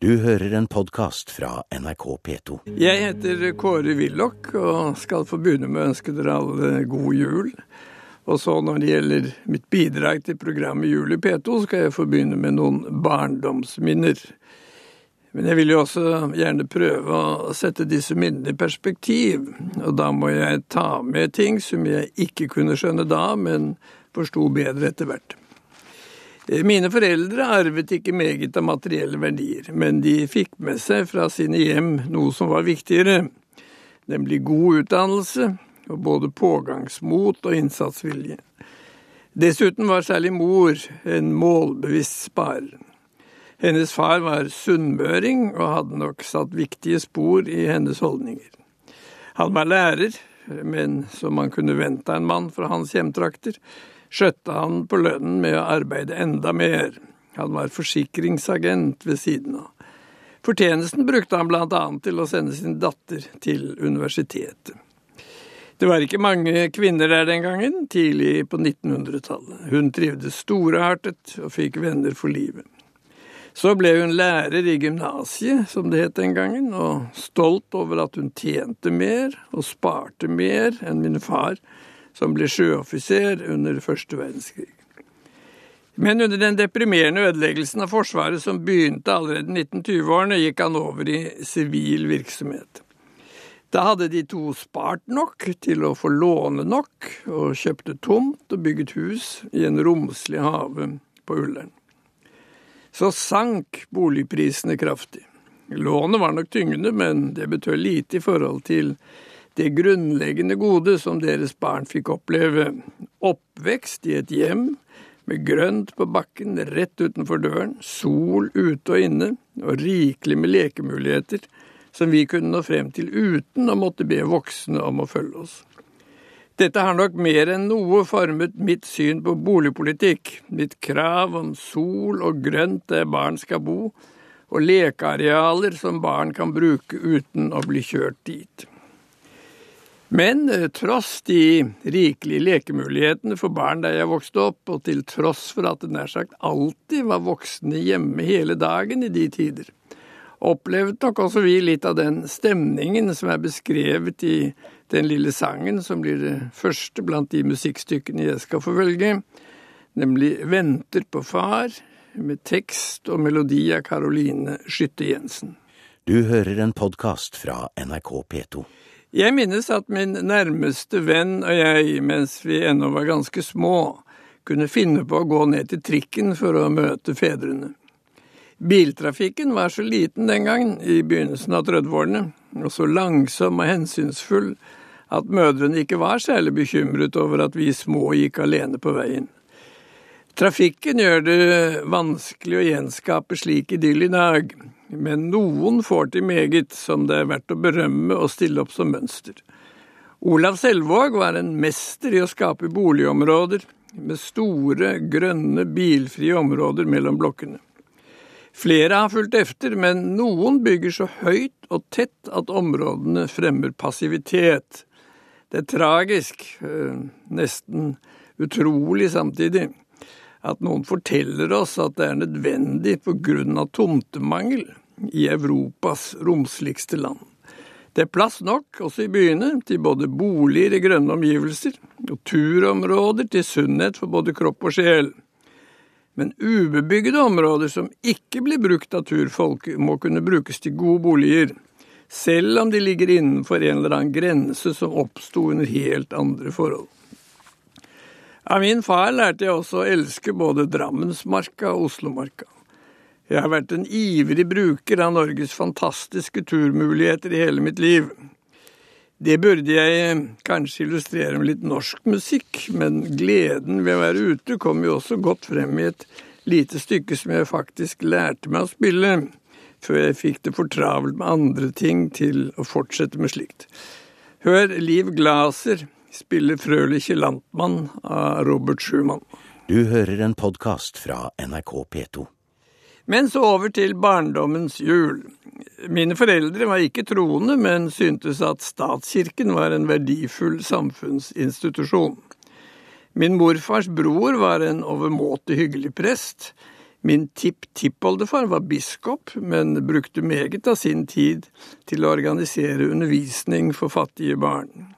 Du hører en podkast fra NRK P2. Jeg heter Kåre Willoch og skal få begynne med å ønske dere alle god jul. Og så når det gjelder mitt bidrag til programmet Jul i P2, skal jeg få begynne med noen barndomsminner. Men jeg vil jo også gjerne prøve å sette disse minnene i perspektiv. Og da må jeg ta med ting som jeg ikke kunne skjønne da, men forsto bedre etter hvert. Mine foreldre arvet ikke meget av materielle verdier, men de fikk med seg fra sine hjem noe som var viktigere, nemlig god utdannelse og både pågangsmot og innsatsvilje. Dessuten var særlig mor en målbevisst sparer. Hennes far var sunnmøring og hadde nok satt viktige spor i hennes holdninger. Han var lærer, men som man kunne vente av en mann fra hans hjemtrakter, skjøtte han på lønnen med å arbeide enda mer. Han var forsikringsagent ved siden av. Fortjenesten brukte han blant annet til å sende sin datter til universitetet. Det var ikke mange kvinner der den gangen, tidlig på 1900-tallet. Hun trivdes storartet og fikk venner for livet. Så ble hun lærer i gymnasiet, som det het den gangen, og stolt over at hun tjente mer og sparte mer enn min far, som ble sjøoffiser under første verdenskrig. Men under den deprimerende ødeleggelsen av Forsvaret som begynte allerede i 1920-årene, gikk han over i sivil virksomhet. Da hadde de to spart nok til å få låne nok, og kjøpte tomt og bygget hus i en romslig hage på Ullern. Så sank boligprisene kraftig. Lånet var nok tyngende, men det betød lite i forhold til det grunnleggende gode som deres barn fikk oppleve. Oppvekst i et hjem med grønt på bakken rett utenfor døren, sol ute og inne, og rikelig med lekemuligheter som vi kunne nå frem til uten å måtte be voksne om å følge oss. Dette har nok mer enn noe formet mitt syn på boligpolitikk, mitt krav om sol og grønt der barn skal bo, og lekearealer som barn kan bruke uten å bli kjørt dit. Men eh, tross de rikelige lekemulighetene for barn da jeg vokste opp, og til tross for at det nær sagt alltid var voksne hjemme hele dagen i de tider, opplevde nok også vi litt av den stemningen som er beskrevet i den lille sangen som blir det første blant de musikkstykkene jeg skal få velge, nemlig Venter på far, med tekst og melodi av Caroline Skytte Jensen. Du hører en podkast fra NRK P2. Jeg minnes at min nærmeste venn og jeg, mens vi ennå var ganske små, kunne finne på å gå ned til trikken for å møte fedrene. Biltrafikken var så liten den gangen, i begynnelsen av 30-årene, og så langsom og hensynsfull at mødrene ikke var særlig bekymret over at vi små gikk alene på veien. Trafikken gjør det vanskelig å gjenskape slik idyll i dag, men noen får til meget som det er verdt å berømme og stille opp som mønster. Olav Selvåg var en mester i å skape boligområder med store, grønne, bilfrie områder mellom blokkene. Flere har fulgt efter, men noen bygger så høyt og tett at områdene fremmer passivitet. Det er tragisk, eh, nesten utrolig samtidig at noen forteller oss at det er nødvendig av tomtemangel i Europas romsligste land. Det er plass nok, også i byene, til både boliger i grønne omgivelser og turområder til sunnhet for både kropp og sjel. Men ubebygde områder som ikke blir brukt av turfolk, må kunne brukes til gode boliger, selv om de ligger innenfor en eller annen grense som oppsto under helt andre forhold. Av min far lærte jeg også å elske både Drammensmarka og Oslomarka. Jeg har vært en ivrig bruker av Norges fantastiske turmuligheter i hele mitt liv. Det burde jeg kanskje illustrere med litt norsk musikk, men gleden ved å være ute kom jo også godt frem i et lite stykke som jeg faktisk lærte meg å spille, før jeg fikk det for travelt med andre ting til å fortsette med slikt. Hør Liv Glaser spiller Frøliche Lantmann av Robert Schumann. Du hører en podkast fra NRK P2. Men så over til barndommens jul. Mine foreldre var ikke troende, men syntes at statskirken var en verdifull samfunnsinstitusjon. Min morfars bror var en overmåte hyggelig prest. Min tipptippoldefar var biskop, men brukte meget av sin tid til å organisere undervisning for fattige barn.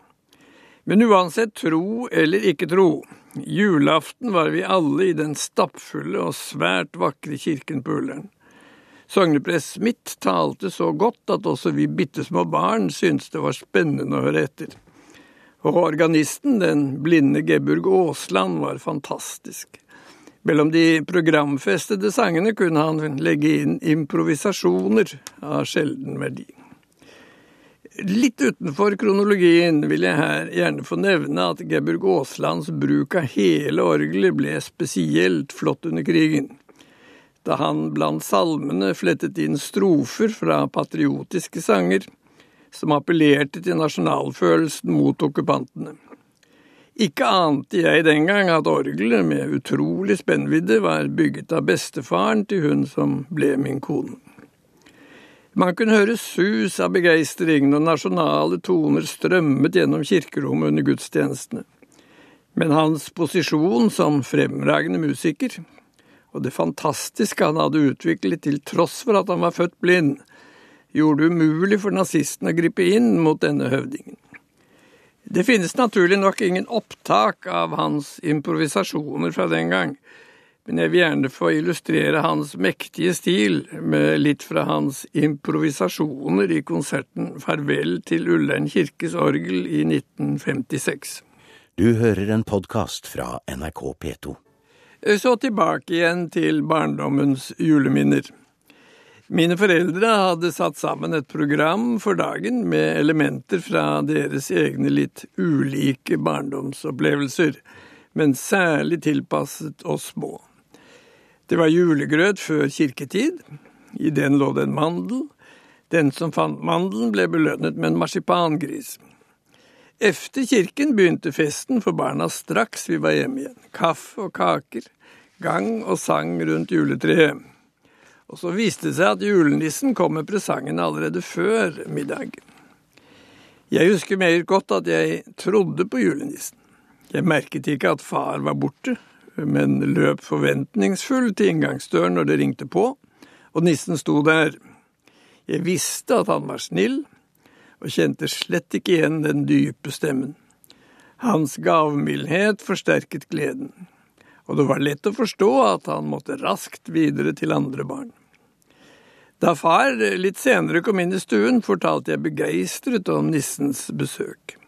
Men uansett tro eller ikke tro, julaften var vi alle i den stappfulle og svært vakre kirken på Ullern. Sogneprest Smith talte så godt at også vi bitte små barn syntes det var spennende å høre etter. Og organisten, den blinde Geburg Aasland, var fantastisk. Mellom de programfestede sangene kunne han legge inn improvisasjoner av sjelden verdi. Litt utenfor kronologien vil jeg her gjerne få nevne at Geburg Aaslands bruk av hele orgelet ble spesielt flott under krigen, da han blant salmene flettet inn strofer fra patriotiske sanger som appellerte til nasjonalfølelsen mot okkupantene. Ikke ante jeg den gang at orgelet med utrolig spennvidde var bygget av bestefaren til hun som ble min kone. Man kunne høre sus av begeistring når nasjonale toner strømmet gjennom kirkerommet under gudstjenestene. Men hans posisjon som fremragende musiker, og det fantastiske han hadde utviklet til tross for at han var født blind, gjorde det umulig for nazistene å gripe inn mot denne høvdingen. Det finnes naturlig nok ingen opptak av hans improvisasjoner fra den gang, men jeg vil gjerne få illustrere hans mektige stil med litt fra hans improvisasjoner i konserten Farvel til Ullern kirkes orgel i 1956. Du hører en podkast fra NRK P2. Så tilbake igjen til barndommens juleminner. Mine foreldre hadde satt sammen et program for dagen med elementer fra deres egne litt ulike barndomsopplevelser, men særlig tilpasset oss små. Det var julegrøt før kirketid. I den lå det en mandel. Den som fant mandelen, ble belønnet med en marsipangris. Efter kirken begynte festen for barna straks vi var hjemme igjen. Kaffe og kaker, gang og sang rundt juletreet. Og så viste det seg at julenissen kom med presangene allerede før middag. Jeg husker meget godt at jeg trodde på julenissen. Jeg merket ikke at far var borte, men løp forventningsfull til inngangsdøren når det ringte på, og nissen sto der. Jeg visste at han var snill, og kjente slett ikke igjen den dype stemmen. Hans gavmildhet forsterket gleden, og det var lett å forstå at han måtte raskt videre til andre barn. Da far litt senere kom inn i stuen, fortalte jeg begeistret om nissens besøk.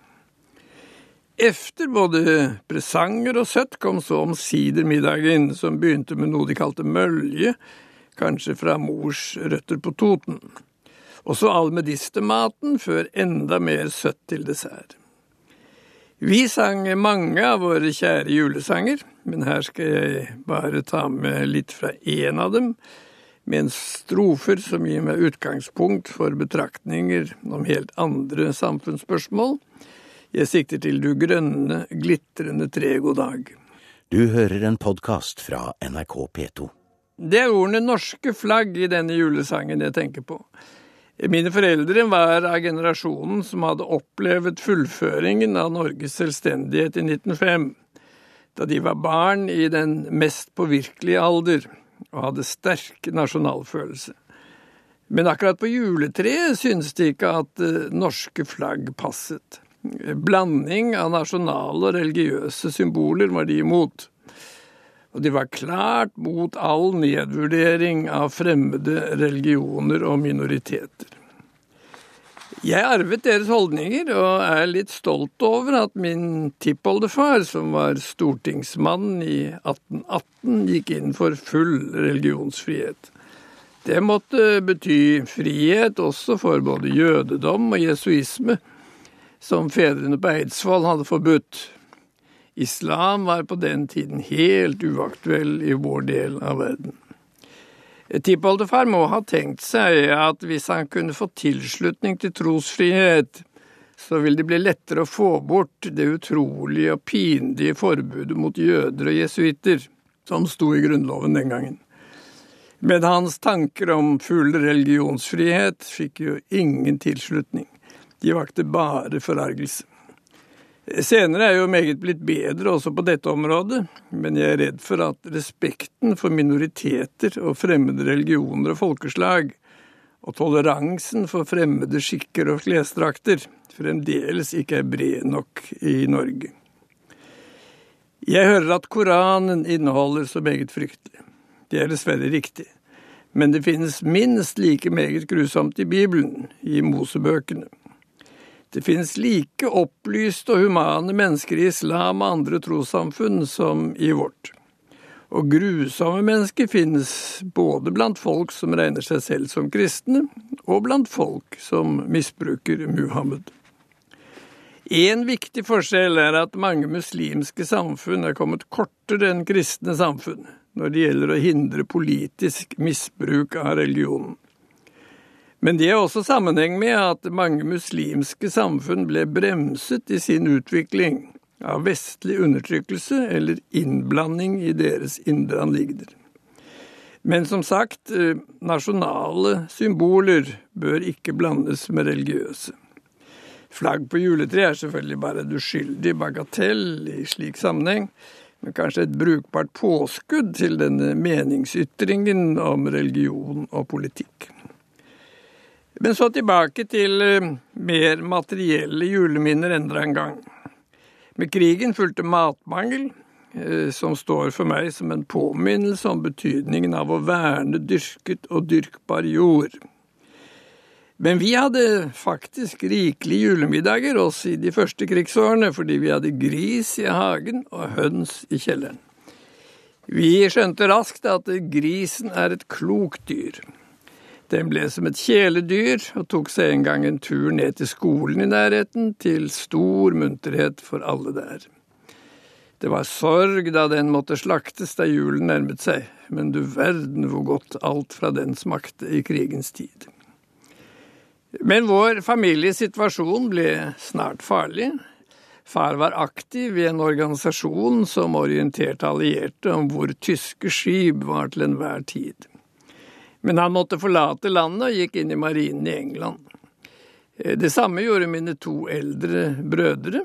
Efter både presanger og søtt kom så omsider middagen, som begynte med noe de kalte mølje, kanskje fra mors røtter på Toten. Og så almedistematen, før enda mer søtt til dessert. Vi sang mange av våre kjære julesanger, men her skal jeg bare ta med litt fra én av dem, med en strofer som gir meg utgangspunkt for betraktninger om helt andre samfunnsspørsmål. Jeg sikter til Du grønne, glitrende tre, god dag. Du hører en podkast fra NRK P2. Det er ordene norske flagg i denne julesangen jeg tenker på. Mine foreldre var av generasjonen som hadde opplevd fullføringen av Norges selvstendighet i 1905, da de var barn i den mest påvirkelige alder og hadde sterk nasjonalfølelse. Men akkurat på juletreet syntes de ikke at uh, norske flagg passet. Blanding av nasjonale og religiøse symboler var de imot. Og de var klart mot all nedvurdering av fremmede religioner og minoriteter. Jeg arvet deres holdninger, og er litt stolt over at min tippoldefar, som var stortingsmann i 1818, gikk inn for full religionsfrihet. Det måtte bety frihet også for både jødedom og jesuisme, som fedrene på Eidsvoll hadde forbudt. Islam var på den tiden helt uaktuell i vår del av verden. Tippoldefar må ha tenkt seg at hvis han kunne få tilslutning til trosfrihet, så vil det bli lettere å få bort det utrolige og pinlige forbudet mot jøder og jesuitter som sto i Grunnloven den gangen. Men hans tanker om full religionsfrihet fikk jo ingen tilslutning. De vakte bare forargelse. Senere er jo meget blitt bedre også på dette området, men jeg er redd for at respekten for minoriteter og fremmede religioner og folkeslag, og toleransen for fremmede skikker og klesdrakter, fremdeles ikke er bred nok i Norge. Jeg hører at Koranen inneholder så meget fryktelig. Det er dessverre riktig. Men det finnes minst like meget grusomt i Bibelen, i Mosebøkene. Det finnes like opplyste og humane mennesker i islam og andre trossamfunn som i vårt. Og grusomme mennesker finnes både blant folk som regner seg selv som kristne, og blant folk som misbruker Muhammed. En viktig forskjell er at mange muslimske samfunn er kommet kortere enn kristne samfunn når det gjelder å hindre politisk misbruk av religionen. Men det er også sammenheng med at mange muslimske samfunn ble bremset i sin utvikling av vestlig undertrykkelse eller innblanding i deres indre anliggender. Men som sagt, eh, nasjonale symboler bør ikke blandes med religiøse. Flagg på juletre er selvfølgelig bare en uskyldig bagatell i slik sammenheng, men kanskje et brukbart påskudd til denne meningsytringen om religion og politikk. Men så tilbake til eh, mer materielle juleminner enda en gang. Med krigen fulgte matmangel, eh, som står for meg som en påminnelse om betydningen av å verne dyrket og dyrkbar jord. Men vi hadde faktisk rikelige julemiddager også i de første krigsårene, fordi vi hadde gris i hagen og høns i kjelleren. Vi skjønte raskt at grisen er et klokt dyr. Den ble som et kjæledyr og tok seg en gang en tur ned til skolen i nærheten, til stor munterhet for alle der. Det var sorg da den måtte slaktes da julen nærmet seg, men du verden hvor godt alt fra den smakte i krigens tid. Men vår familiesituasjon ble snart farlig. Far var aktiv i en organisasjon som orienterte allierte om hvor tyske skip var til enhver tid. Men han måtte forlate landet og gikk inn i marinen i England. Eh, det samme gjorde mine to eldre brødre.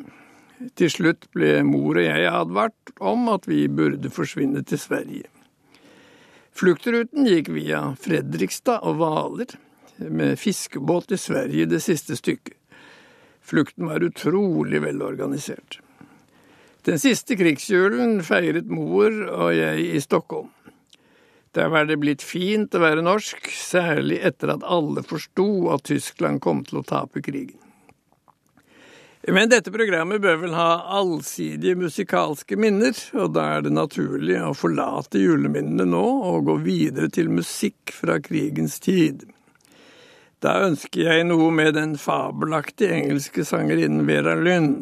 Til slutt ble mor og jeg advart om at vi burde forsvinne til Sverige. Fluktruten gikk via Fredrikstad og Hvaler, med fiskebåt til Sverige det siste stykket. Flukten var utrolig velorganisert. Den siste krigsjulen feiret mor og jeg i Stockholm. Der var det blitt fint å være norsk, særlig etter at alle forsto at Tyskland kom til å tape krigen. Men dette programmet bør vel ha allsidige musikalske minner, og da er det naturlig å forlate juleminnene nå og gå videre til musikk fra krigens tid. Da ønsker jeg noe med den fabelaktige engelske sangerinnen Vera Lynn,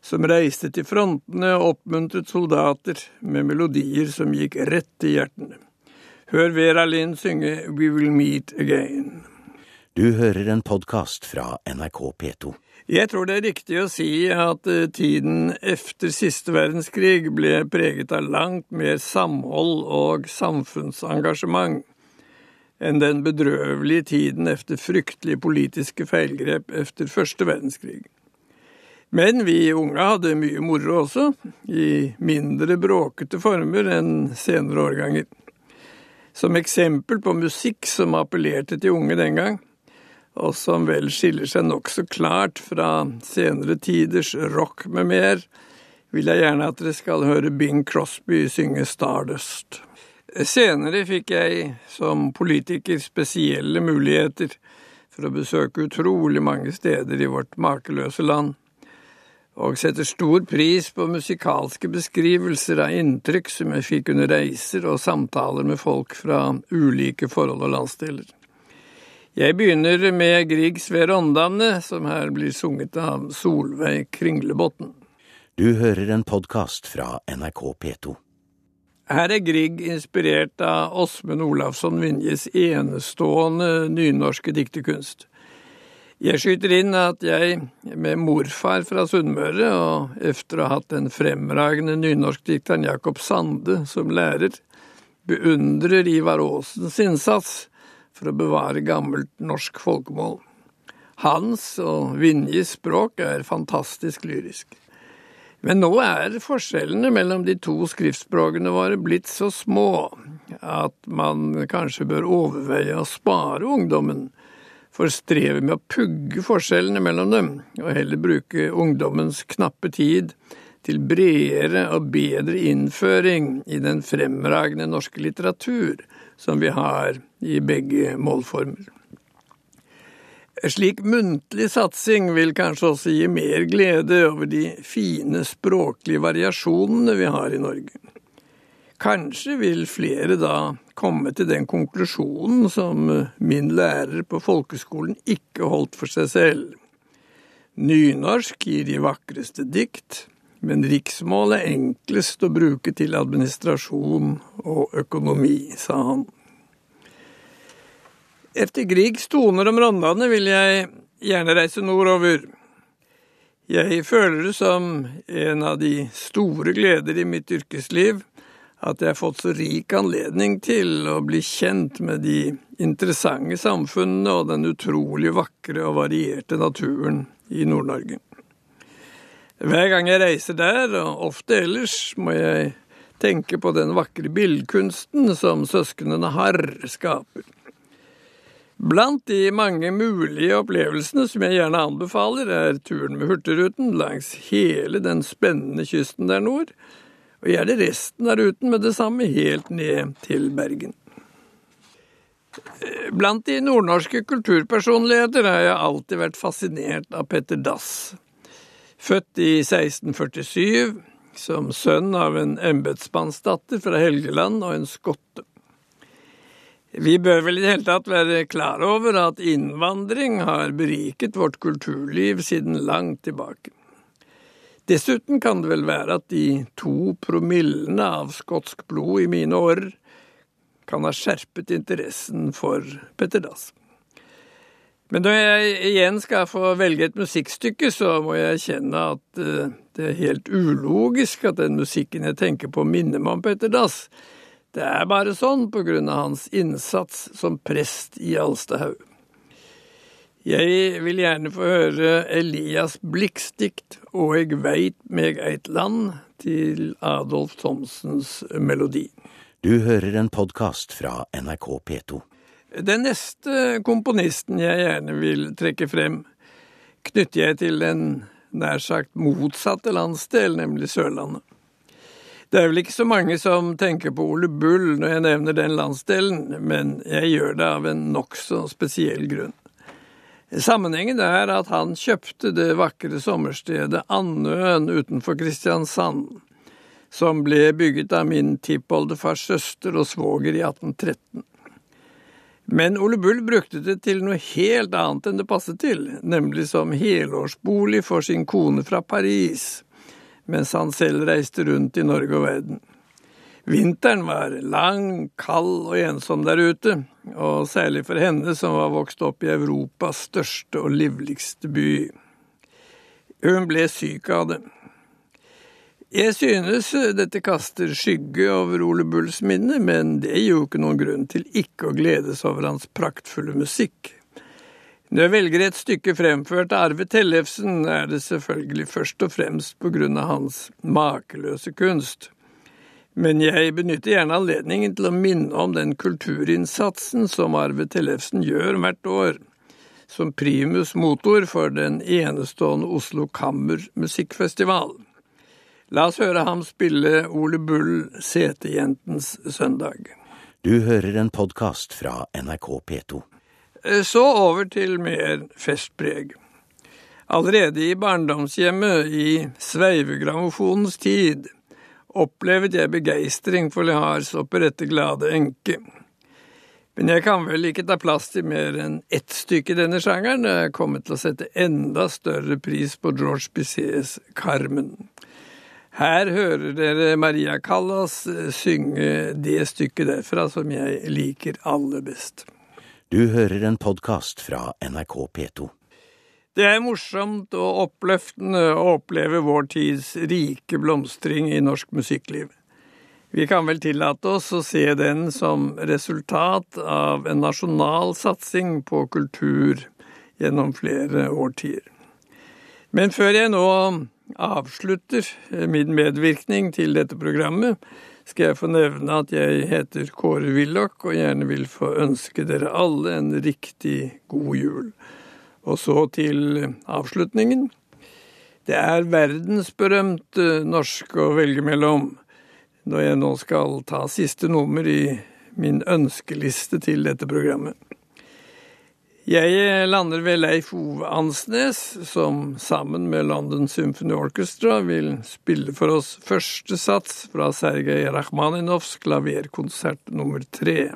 som reiste til frontene og oppmuntret soldater med melodier som gikk rett til hjertene. Hør Vera Lind synge We Will Meet Again. Du hører en podkast fra NRK P2. Jeg tror det er riktig å si at eh, tiden efter siste verdenskrig ble preget av langt mer samhold og samfunnsengasjement enn den bedrøvelige tiden efter fryktelige politiske feilgrep efter første verdenskrig. Men vi unge hadde mye moro også, i mindre bråkete former enn senere årganger. Som eksempel på musikk som appellerte til unge den gang, og som vel skiller seg nokså klart fra senere tiders rock med mer, vil jeg gjerne at dere skal høre Bing Crosby synge Stardust. Senere fikk jeg som politiker spesielle muligheter for å besøke utrolig mange steder i vårt makeløse land og setter stor pris på musikalske beskrivelser av inntrykk som jeg fikk under reiser og samtaler med folk fra ulike forhold og landsdeler. Jeg begynner med Grieg Sve Åndane, som her blir sunget av Solveig Kringlebotn. Du hører en podkast fra NRK P2. Her er Grieg inspirert av Åsmund Olavsson Vinjes enestående nynorske dikterkunst. Jeg skyter inn at jeg, med morfar fra Sunnmøre, og efter å ha hatt den fremragende nynorskdikteren Jakob Sande som lærer, beundrer Ivar Aasens innsats for å bevare gammelt norsk folkemål. Hans og Vinjes språk er fantastisk lyrisk. Men nå er forskjellene mellom de to skriftspråkene våre blitt så små at man kanskje bør overveie å spare ungdommen for strevet med å pugge forskjellene mellom dem, og heller bruke ungdommens knappe tid til bredere og bedre innføring i den fremragende norske litteratur som vi har i begge målformer. Slik muntlig satsing vil kanskje også gi mer glede over de fine språklige variasjonene vi har i Norge. Kanskje vil flere da komme til den konklusjonen som min lærer på folkeskolen ikke holdt for seg selv. Nynorsk gir de vakreste dikt, men riksmål er enklest å bruke til administrasjon og økonomi, sa han. Efter Griegs toner om Rondane vil jeg gjerne reise nordover. Jeg føler det som en av de store gleder i mitt yrkesliv at jeg har fått så rik anledning til å bli kjent med de interessante samfunnene og den utrolig vakre og varierte naturen i Nord-Norge. Hver gang jeg reiser der, og ofte ellers, må jeg tenke på den vakre billedkunsten som søsknene Harr skaper. Blant de mange mulige opplevelsene som jeg gjerne anbefaler, er turen med Hurtigruten langs hele den spennende kysten der nord, og gjerne resten av ruten med det samme helt ned til Bergen. Blant de nordnorske kulturpersonligheter har jeg alltid vært fascinert av Petter Dass. Født i 1647 som sønn av en embetsmannsdatter fra Helgeland og en skotte. Vi bør vel i det hele tatt være klar over at innvandring har beriket vårt kulturliv siden langt tilbake. Dessuten kan det vel være at de to promillene av skotsk blod i mine år kan ha skjerpet interessen for Petter Dass. Men når jeg igjen skal få velge et musikkstykke, så må jeg erkjenne at eh, det er helt ulogisk at den musikken jeg tenker på, minner meg om Petter Dass. Det er bare sånn på grunn av hans innsats som prest i Alstahaug. Jeg vil gjerne få høre Elias Blix dikt Og eg veit meg eit land til Adolf Thomsens melodi. Du hører en podkast fra NRK P2. Den neste komponisten jeg gjerne vil trekke frem, knytter jeg til den nær sagt motsatte landsdel, nemlig Sørlandet. Det er vel ikke så mange som tenker på Ole Bull når jeg nevner den landsdelen, men jeg gjør det av en nokså spesiell grunn. Sammenhengen er at han kjøpte det vakre sommerstedet Andøen utenfor Kristiansand, som ble bygget av min tippoldefars søster og svoger i 1813. Men Ole Bull brukte det til noe helt annet enn det passet til, nemlig som helårsbolig for sin kone fra Paris mens han selv reiste rundt i Norge og verden. Vinteren var lang, kald og ensom der ute, og særlig for henne som var vokst opp i Europas største og livligste by. Hun ble syk av det. Jeg synes dette kaster skygge over Ole Bulls minne, men det gir jo ikke noen grunn til ikke å gledes over hans praktfulle musikk. Når jeg velger et stykke fremført av Arve Tellefsen, er det selvfølgelig først og fremst på grunn av hans makeløse kunst. Men jeg benytter gjerne anledningen til å minne om den kulturinnsatsen som Arve Tellefsen gjør hvert år, som primus motor for den enestående Oslo Kammer musikkfestival. La oss høre ham spille Ole Bull Setejentens søndag. Du hører en podkast fra NRK P2. Eh, så over til mer festpreg. Allerede i barndomshjemmet, i sveivegrammofonens tid, opplevet jeg begeistring for Lehars operette Glade enke. Men jeg kan vel ikke ta plass til mer enn ett stykke i denne sjangeren, og jeg kommer til å sette enda større pris på George Bissets Carmen. Her hører dere Maria Callas eh, synge det stykket derfra som jeg liker aller best. Du hører en podkast fra NRK P2. Det er morsomt og oppløftende å oppleve vår tids rike blomstring i norsk musikkliv. Vi kan vel tillate oss å se den som resultat av en nasjonal satsing på kultur gjennom flere årtier. Men før jeg nå avslutter min medvirkning til dette programmet, skal jeg få nevne at jeg heter Kåre Willoch og gjerne vil få ønske dere alle en riktig god jul. Og så til avslutningen. Det er verdensberømt norsk å velge mellom når jeg nå skal ta siste nummer i min ønskeliste til dette programmet. Jeg lander ved Leif Ove Ansnes, som sammen med London Symphony Orchestra vil spille for oss første sats fra Sergej Rakhmaninovs klaverkonsert nummer tre.